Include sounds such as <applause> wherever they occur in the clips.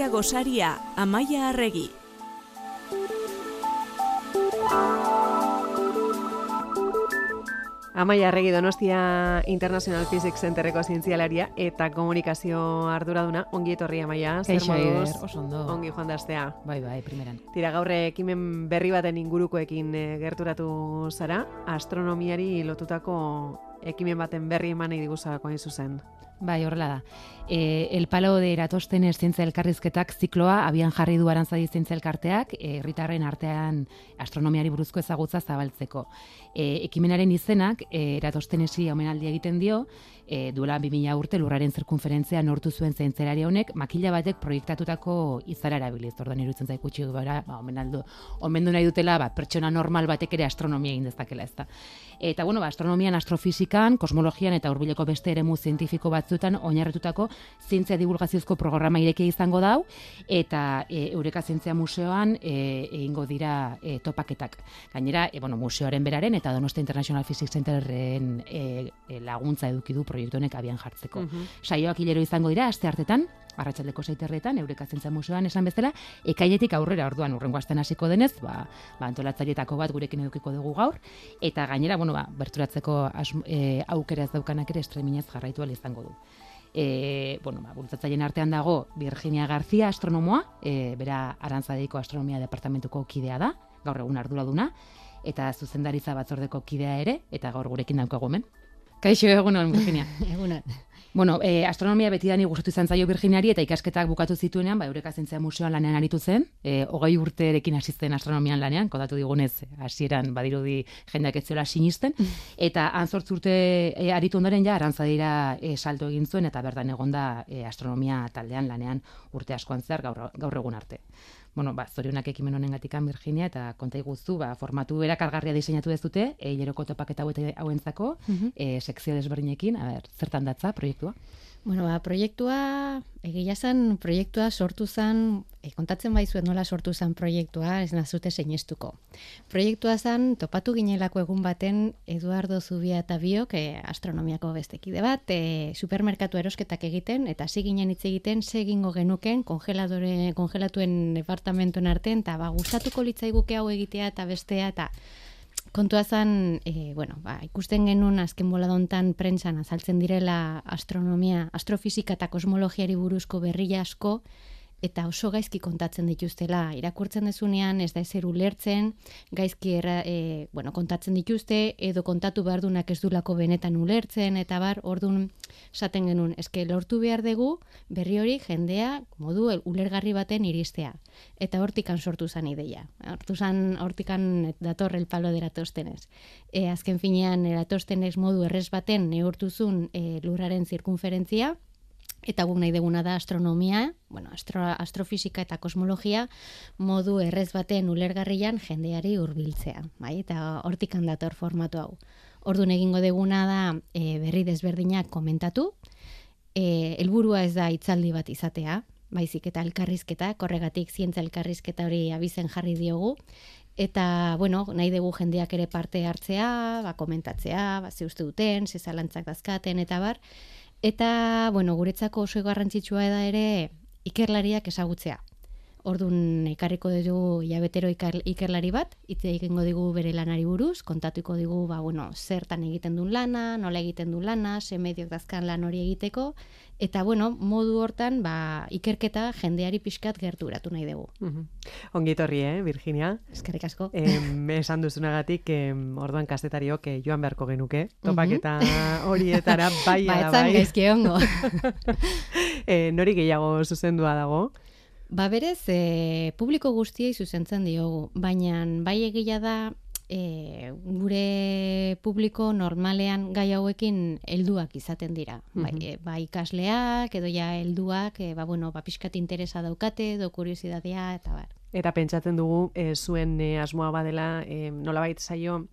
Donostia gosaria, Amaia Arregi. Amaia Arregi Donostia International Physics Centerreko zientzialaria eta komunikazio arduraduna. Ongi etorri Amaia, zer moduz? Ongi joan dastea. Bai, bai, primeran. Tira gaurre ekimen berri baten ingurukoekin eh, gerturatu zara, astronomiari lotutako ekimen baten berri eman nahi diguzako hain zuzen. Bai, horrela da. E, el palo de Eratosthenes zientzia elkarrizketak zikloa abian jarri du arantzadi zientzia elkarteak e, herritarren artean astronomiari buruzko ezagutza zabaltzeko. E, ekimenaren izenak e, Eratosthenesi omenaldi egiten dio, e, duela 2000 urte lurraren zirkunferentzia nortu zuen zientzialari honek makila batek proiektatutako izara erabiliz. Ordan iruditzen zaiku txik bara, ba, omenaldu, omendu nahi dutela, ba, pertsona normal batek ere astronomia egin dezakela ez da. Eta, bueno, ba, astronomian, astrofizikan, kosmologian eta hurbileko beste eremu zientifiko batzuetan oinarritutako zientzia divulgaziozko programa ireki izango dau, eta e, Eureka Zientzia Museoan e, egingo dira e, topaketak. Gainera, e, bueno, museoaren beraren eta Donostia International Physics Centerren e, e, laguntza eduki du proiektu honek abian jartzeko. Mhm. Saioak hilero izango dira, aste hartetan, arratsaldeko seiterretan, Eureka Zientzia Museoan esan bezala, ekailetik aurrera orduan urrengo astean hasiko denez, ba, ba antolatzaileetako bat gurekin edukiko dugu gaur, eta gainera, bueno, ba, berturatzeko e, aukera ez daukanak ere streamingez jarraitu ahal izango du. E, bueno, ba, bultzatzaileen artean dago Virginia García astronomoa, e, bera Arantzadiko Astronomia Departamentuko kidea da, gaur egun arduraduna, eta zuzendaritza batzordeko kidea ere, eta gaur gurekin daukagu hemen. Kaixo egunon, Virginia. <laughs> Egunon. Bueno, e, astronomia betidani gustatu izan zaio Virginiari eta ikasketak bukatu zituenean, ba, Eureka Zientzia Museoan lanean aritu zen, e, hogei urterekin hasi zen astronomian lanean, kodatu digunez, hasieran badirudi jendeak ez ziola sinisten, <laughs> eta han zortz urte e, aritu ondoren ja, arantzadira e, salto egin zuen, eta berdan egonda e, astronomia taldean lanean urte askoan zehar gaur, gaur egun arte. Bueno, ba, zorionak ekimen honen gatikan Virginia, eta konta iguzu, ba, formatu erakargarria diseinatu ez dute, e, hileroko topaketa hauentzako, e, sekzio desberdinekin, a ber, zertan datza proiektua? Bueno, ba, proiektua, egia zen, proiektua sortu zen, e, kontatzen baizuet nola sortu zen proiektua, ez nazute seinestuko. Proiektua zen, topatu ginelako egun baten, Eduardo Zubia eta biok, e, astronomiako bestekide bat, e, supermerkatu erosketak egiten, eta hasi ginen hitz egiten, ze egingo genuken, kongeladore, kongelatuen departamentuen artean, eta ba, gustatuko litzaiguke hau egitea eta bestea, eta kontua zen, e, bueno, ba, ikusten genuen azken boladontan prentsan azaltzen direla astronomia, astrofizika eta kosmologiari buruzko berri asko, eta oso gaizki kontatzen dituztela. Irakurtzen dezunean ez da ezer ulertzen, gaizki erra, e, bueno, kontatzen dituzte, edo kontatu behar dunak ez dulako benetan ulertzen, eta bar, ordun esaten genuen, eske lortu behar dugu berri hori jendea modu ulergarri baten iristea. Eta hortikan sortu zen ideia. Hortu zen, hortikan dator el palo de Eratosthenes. E, azken finean Eratosthenes modu errez baten neurtuzun e, lurraren zirkunferentzia, eta guk nahi deguna da astronomia, bueno, astro, astrofisika eta kosmologia modu errez baten ulergarrian jendeari hurbiltzea, bai? Eta hortikan dator formatu hau. Ordun egingo deguna da e, berri desberdinak komentatu, e, helburua ez da hitzaldi bat izatea, baizik eta elkarrizketa, korregatik zientza elkarrizketa hori abizen jarri diogu, eta, bueno, nahi dugu jendeak ere parte hartzea, ba, komentatzea, ba, ze uste duten, ze zalantzak dazkaten, eta bar, eta, bueno, guretzako oso garrantzitsua da ere ikerlariak ezagutzea. Ordun ekarriko dugu jabetero ikar, ikerlari bat, hitz egingo digu bere lanari buruz, kontatuko digu ba, bueno, zertan egiten duen lana, nola egiten duen lana, ze mediok dazkan lan hori egiteko, eta bueno, modu hortan ba, ikerketa jendeari pixkat gerturatu nahi dugu. Mhm. Ongi etorri, eh, Virginia? Eskerrik asko. Em, esan duzunagatik, em, orduan kastetariok eh, joan beharko genuke, topaketa horietara <laughs> bai ba, ala bai. gaizki ongo. <laughs> Eh, nori gehiago zuzendua dago? Ba berez, e, publiko guztiei zuzentzen diogu, baina bai egia da e, gure publiko normalean gai hauekin helduak izaten dira. Bai, Mhm. e, ba ikasleak edo ja helduak, e, ba bueno, ba pixkat interesa daukate edo kuriosidadea eta bar. Eta pentsatzen dugu eh, zuen eh, asmoa badela eh, nolabait saio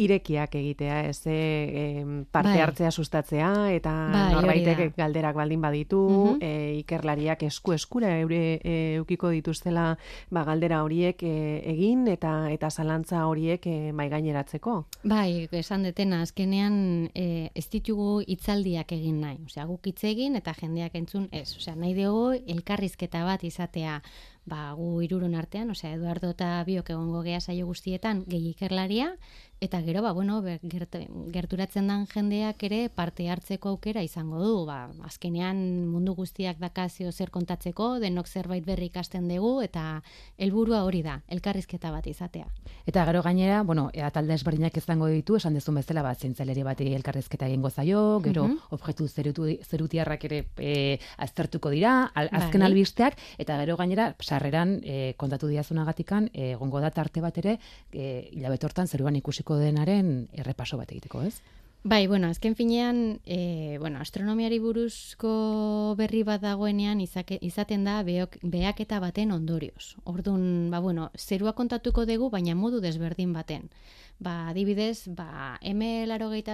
irekiak egitea, ez e, parte Bai. hartzea sustatzea eta Bai, norbaitek galderak baldin baditu, Mhm. e, ikerlariak esku eskura eure e, eukiko dituztela ba, galdera horiek e, egin eta eta zalantza horiek e, mai gaineratzeko. Bai, esan detena, azkenean e, ez ditugu hitzaldiak egin nahi. Osea, guk hitz egin eta jendeak entzun ez. Osea, nahi dugu elkarrizketa bat izatea ba, gu irurun artean, osea, Eduardo eta biok egongo gea saio guztietan gehi ikerlaria, eta gero, ba, bueno, gert, gerturatzen dan jendeak ere parte hartzeko aukera izango du. Ba, azkenean mundu guztiak dakazio zer kontatzeko, denok zerbait berri ikasten dugu, eta helburua hori da, elkarrizketa bat izatea. Eta gero gainera, bueno, ea talde ezberdinak izango ditu, esan dezun bezala, bat zientzialeri bati elkarrezketa egingo zaio, gero Mhm. objektu zerutu, zerutiarrak ere e, aztertuko dira, al, azken Bai. albisteak, eta gero gainera, sarreran e, kontatu diazunagatikan, e, egongo da tarte bat ere, e, hilabete hortan zeruan ikusiko denaren errepaso bat egiteko, ez? Bai, bueno, azken finean, e, bueno, astronomiari buruzko berri bat dagoenean izake, izaten da beok, behaketa baten ondorioz. Orduan, ba, bueno, zerua kontatuko dugu, baina modu desberdin baten. Ba, adibidez, ba, M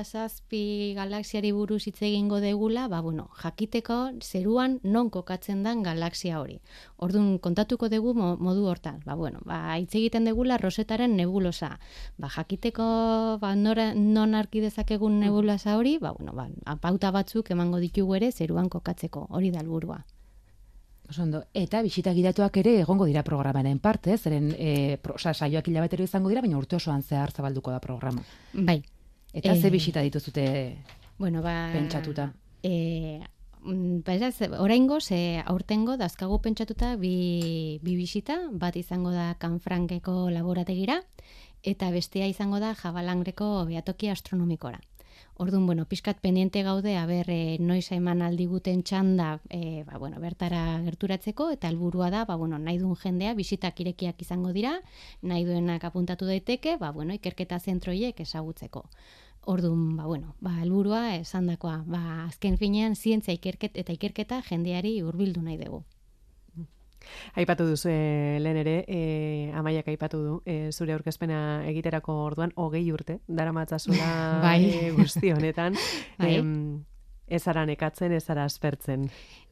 zazpi galaxiari buruz hitz egingo degula, ba, bueno, jakiteko zeruan non kokatzen dan galaxia hori. Orduan, kontatuko dugu mo- modu hortan. Ba, bueno, ba, hitz egiten degula rosetaren nebulosa. Ba, jakiteko ba, nora, non arki dezakegun nebulosa hori, ba, bueno, ba, pauta batzuk emango ditugu ere zeruan kokatzeko. Hori da helburua. Oso ondo. Eta bisita gidatuak ere egongo dira programaren parte, zeren e, pro, osa, saioak hilabetero izango dira, baina urte osoan zehar zabalduko da programa. Bai. Eta ze Eh, bisita dituzute Bueno, ba, Pentsatuta. E, ba, ez, oraingo, ze aurtengo dazkagu pentsatuta bi, bi bisita, bat izango da Kanfrankeko laborategira, eta bestea izango da Jabalangreko beatoki astronomikora. Orduan, bueno, pixkat pendiente gaude, aber, e, noiz eman aldiguten txanda, e, ba, bueno, bertara gerturatzeko, eta helburua da, ba, bueno, nahi duen jendea, bisitak irekiak izango dira, nahi duenak apuntatu daiteke, ba, bueno, ikerketa zentroiek ezagutzeko. Orduan, ba, bueno, ba, helburua esandakoa, ba, azken finean zientzia ikerket eta ikerketa jendeari hurbildu nahi dugu. Aipatu duzu e, lehen ere, e, amaiak aipatu du, e, zure aurkezpena egiterako orduan, hogei urte, dara matzazula <laughs> Bai. e, guzti honetan, <laughs> Bai. em, ez ara nekatzen, ez ara aspertzen,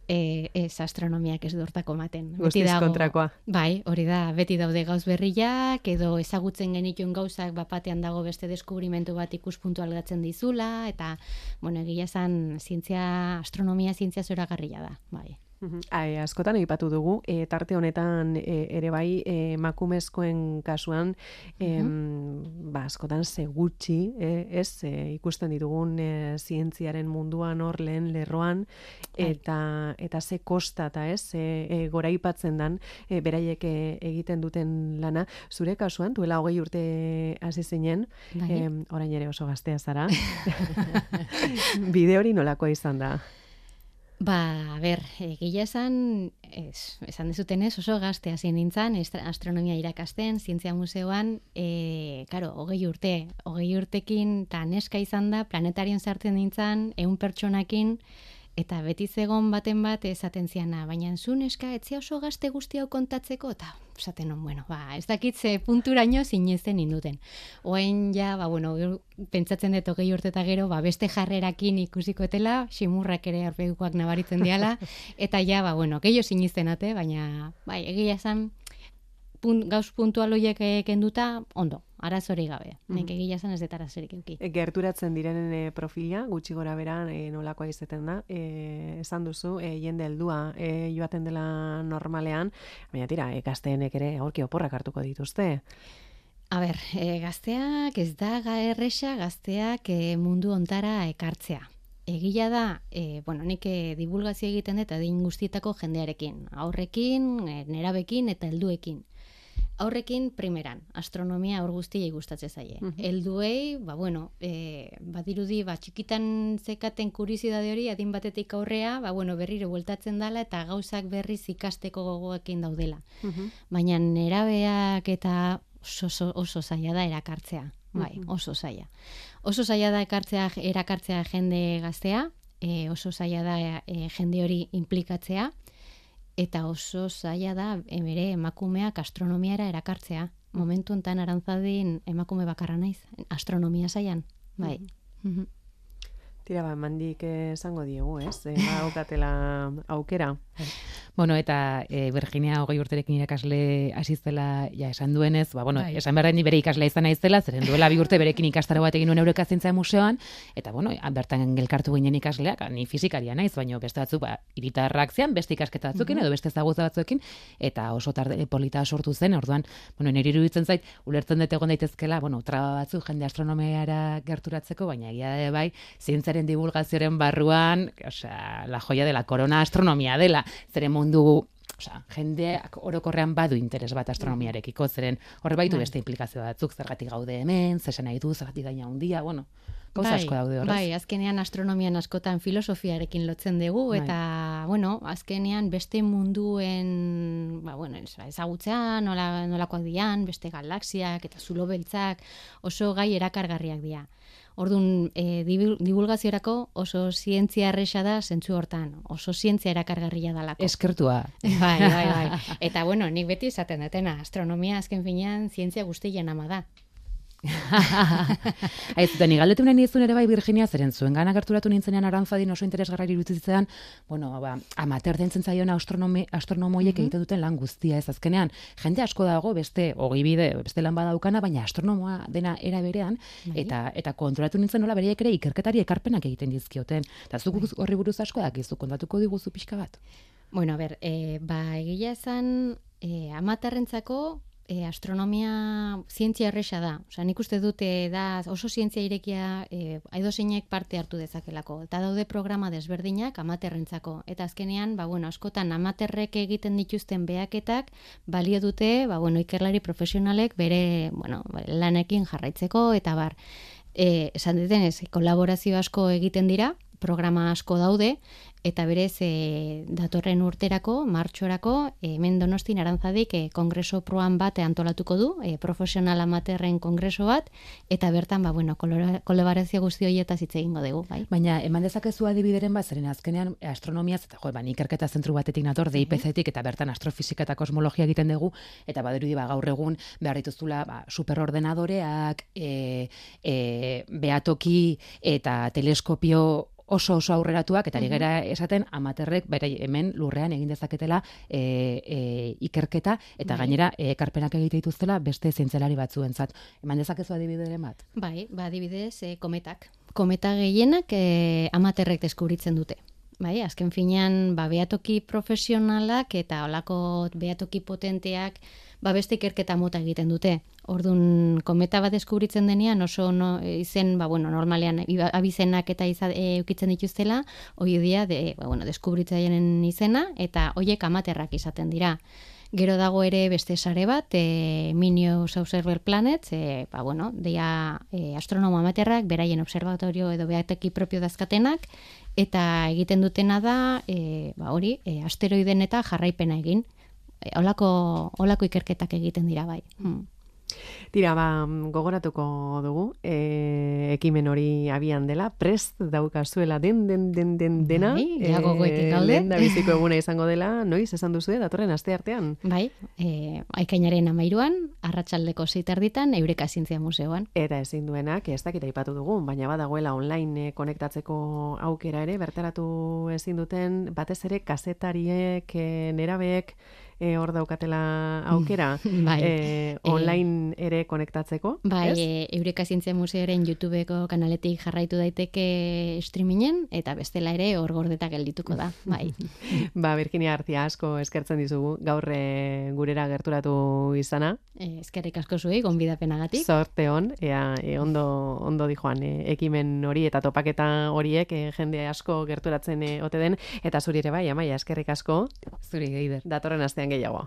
E, ez astronomiak ez dortako maten. guztiz kontrakoa. Bai, hori da, beti daude gauz berriak, edo ezagutzen genituen gauzak bapatean dago beste deskubrimentu bat ikuspuntu algatzen dizula, eta, bueno, egia esan, zientzia, astronomia zientzia zoragarria da, bai. Ai, askotan aipatu dugu, e, tarte honetan e, ere bai e, emakumezkoen kasuan em, ba, askotan segutxi, e, ez e, ikusten ditugun e, zientziaren munduan hor lehen lerroan Bai. eta eta ze kosta eta ez e, goraipatzen dan e, beraiek egiten duten lana. Zure kasuan duela hogei urte hasi zinen Bai. em, orain ere oso gaztea zara. <laughs> Bide hori nolakoa izan da Ba, a ber, egia esan, ez, esan dezuten ez, oso gazte hasi nintzen, astronomia irakasten, zientzia museoan, e, karo, hogei urte, hogei urtekin, eta neska izan da, planetarion sartzen nintzen, ehun pertsonakin, eta beti zegon baten bat esaten ziana, baina zu neska, etzia oso gazte guzti hau kontatzeko, eta esaten non, bueno, ba, ez dakit ze punturaino zinezten induten. Oain ja, ba, bueno, pentsatzen dut hogei urte eta gero, ba, beste jarrerakin ikusikoetela, simurrak ere aurpegukoak nabaritzen diala, <laughs> eta ja, ba, bueno, gehiago sinisten ate, baina, bai, egia esan, punt, gauz puntual horiek eh, kenduta, ondo, arazori gabe. Nik egia esan ez dut arazorik euki. E, gerturatzen direnen e, profila, gutxi gora beran e, nolakoa izaten da, e, esan duzu, e, jende heldua e, joaten dela normalean, baina tira, e, gazteenek ere aurki oporrak hartuko dituzte. A ber, e, gazteak ez da ga erresa gazteak e, mundu ontara ekartzea. Egia da, e, bueno, nik e, divulgazio egiten dut adin guztietako jendearekin, aurrekin, e, nerabekin eta helduekin. Aurrekin primeran, astronomia aur guztiei gustatzen zaie. Mhm. Helduei, ba bueno, e, badirudi ba txikitan zekaten kuriozidade hori adin batetik aurrea, ba bueno, berriro bueltatzen dala eta gauzak berriz ikasteko gogoekin daudela baina nerabeak eta oso, oso, oso zaila da erakartzea. Bai, oso zaila. Oso zaila da ekartzea, erakartzea jende gaztea, e, oso zaila da e, jende hori implikatzea, eta oso zaila da e, bere emakumeak astronomiara erakartzea. momentu hontan arantzadin emakume bakarra naiz, astronomia saian, bai. Mhm. Tira ba, mandik esango diegu, ez? E, aukatela aukera. Bueno, eta e, Virginia hogei urterekin irakasle asiztela, ja, esan duenez, ba, bueno, Bai. esan behar ni bere ikaslea izan naizela, zeren duela bi urte berekin ikastaro bat egin nuen Eurekazientzia Museoan, eta, bueno, bertan gelkartu ginen ikasleak, ni fizikaria naiz, baina beste batzuk, ba, iritarrak zean, beste ikasketa batzukin, edo beste ezagutza batzuekin, eta oso tarde polita sortu zen, orduan, bueno, nire iruditzen zait, ulertzen dut egon daitezkela, bueno, traba batzuk jende astronomiara gerturatzeko, baina egia bai, zientziaren divulgazioaren barruan, osea, la joya de la corona astronomia dela, zeren mundu Osea, jendeak orokorrean badu interes bat astronomiarekiko, zeren horre baitu Bai. beste implikazio batzuk, zergatik gaude hemen, zesan nahi du, zergatik gaina handia, bueno, gauza asko daude horrez. Bai, azkenean astronomian askotan filosofiarekin lotzen dugu Bai. eta bueno, azkenean beste munduen, ba bueno, ez- ezagutzea, nola nolakoak dian, beste galaxiak eta zulo beltzak oso gai erakargarriak dira. Ordun e, divulgaziorako oso zientzia erresa da zentzu hortan, oso zientzia erakargarria dalako. Eskertua. Bai, bai, bai. <laughs> Eta bueno, nik beti esaten dutena, astronomia azken finean zientzia guztien ama da. <laughs> Aiz, eta ni galdetu nahi nizun ere bai Virginia, zeren zuen gana gerturatu nintzenean arantzadin oso interesgarra iruditzen bueno, ba, amater dentzen zaion astronomoiek egiten duten lan guztia ez azkenean. Jende asko dago beste hogei bide, beste lan badaukana, baina astronomoa dena era berean, Bai. eta eta konturatu nintzen nola bereiek ere ikerketari ekarpenak egiten dizkioten. Eta zuk horri buruz asko dakizu, kontatuko diguzu pixka bat. Bueno, a ber, e, ba, egia esan, e, amatarrentzako e, astronomia zientzia erresa da. Osa, nik uste dute da oso zientzia irekia e, aidozeinek parte hartu dezakelako. Eta daude programa desberdinak amaterrentzako. Eta azkenean, ba, bueno, askotan amaterrek egiten dituzten behaketak balio dute, ba, bueno, ikerlari profesionalek bere, bueno, lanekin jarraitzeko, eta bar, e, esan dutenez, kolaborazio asko egiten dira, programa asko daude, eta berez e, datorren urterako, martxorako, e, hemen donostin arantzadik e, kongreso proan bat antolatuko du, e, profesional amaterren kongreso bat, eta bertan, ba, bueno, kolaborazio guzti horietaz hitz egingo dugu, bai. Baina eman dezakezu adibideren bat, zeren azkenean astronomiaz, eta jo, ba, ikerketa zentru batetik nator, DIPC-tik, eta bertan astrofisika eta kosmologia egiten dugu, eta badirudi ba, gaur egun behar dituzula ba, superordenadoreak, e, e, beatoki eta teleskopio oso oso aurreratuak eta ari gara esaten amaterrek bere hemen lurrean egin dezaketela e, e, ikerketa eta Bai. gainera e, ekarpenak egite dituztela beste zientzialari batzuentzat. Eman dezakezu adibideren bat. Bai, ba, adibidez, e, kometak. Kometa gehienak e, amaterrek deskubritzen dute. Bai, azken finean, ba, beatoki profesionalak eta olako beatoki potenteak ba, beste ikerketa mota egiten dute. Orduan, kometa bat deskubritzen denean oso no, izen, ba, bueno, normalean abizenak eta iza, e, eukitzen dituztela, hoi dia, de, ba, bueno, deskubritzaileen izena, eta hoiek amaterrak izaten dira. Gero dago ere beste sare bat, e, Minios Observer Planets, e, ba, bueno, deia e, astronomo amaterrak, beraien observatorio edo behateki propio dazkatenak, eta egiten dutena da, e, ba, hori, e, asteroiden eta jarraipena egin. E, olako, olako ikerketak egiten dira bai. Hmm. Tira, ba, gogoratuko dugu, e, ekimen hori abian dela, prest daukazuela den, den, den, den, dena. Bai, ja gogoekin gaude. lehen da <laughs> biziko eguna izango dela, noiz esan duzu, datorren aste artean. Bai, e, aikainaren amairuan, arratsaldeko zeiterditan, Eureka Zientzia Museoan. Eta ezin duenak, ez dakit aipatu dugu, baina badagoela online eh, konektatzeko aukera ere, bertaratu ezin duten, batez ere kazetariek, eh, nerabeek, eh, hor daukatela aukera, <laughs> Bai. eh, online ere konektatzeko. Bai, ez? e, Eureka Zientzia Museoaren YouTubeko kanaletik jarraitu daiteke streamingen, eta bestela ere hor gordeta geldituko da, <laughs> bai. Ba, Virginia Artia asko eskertzen dizugu, gaur eh, gurera gerturatu izana. E, eskerrik asko zuei, gonbidapenagatik. Zorte hon, ea, e, ondo, ondo di joan, e, ekimen hori eta topaketa horiek e, jende asko gerturatzen e, ote den, eta zuri ere bai, amaia, eskerrik asko, Zuri geider. datorren astean gehiago.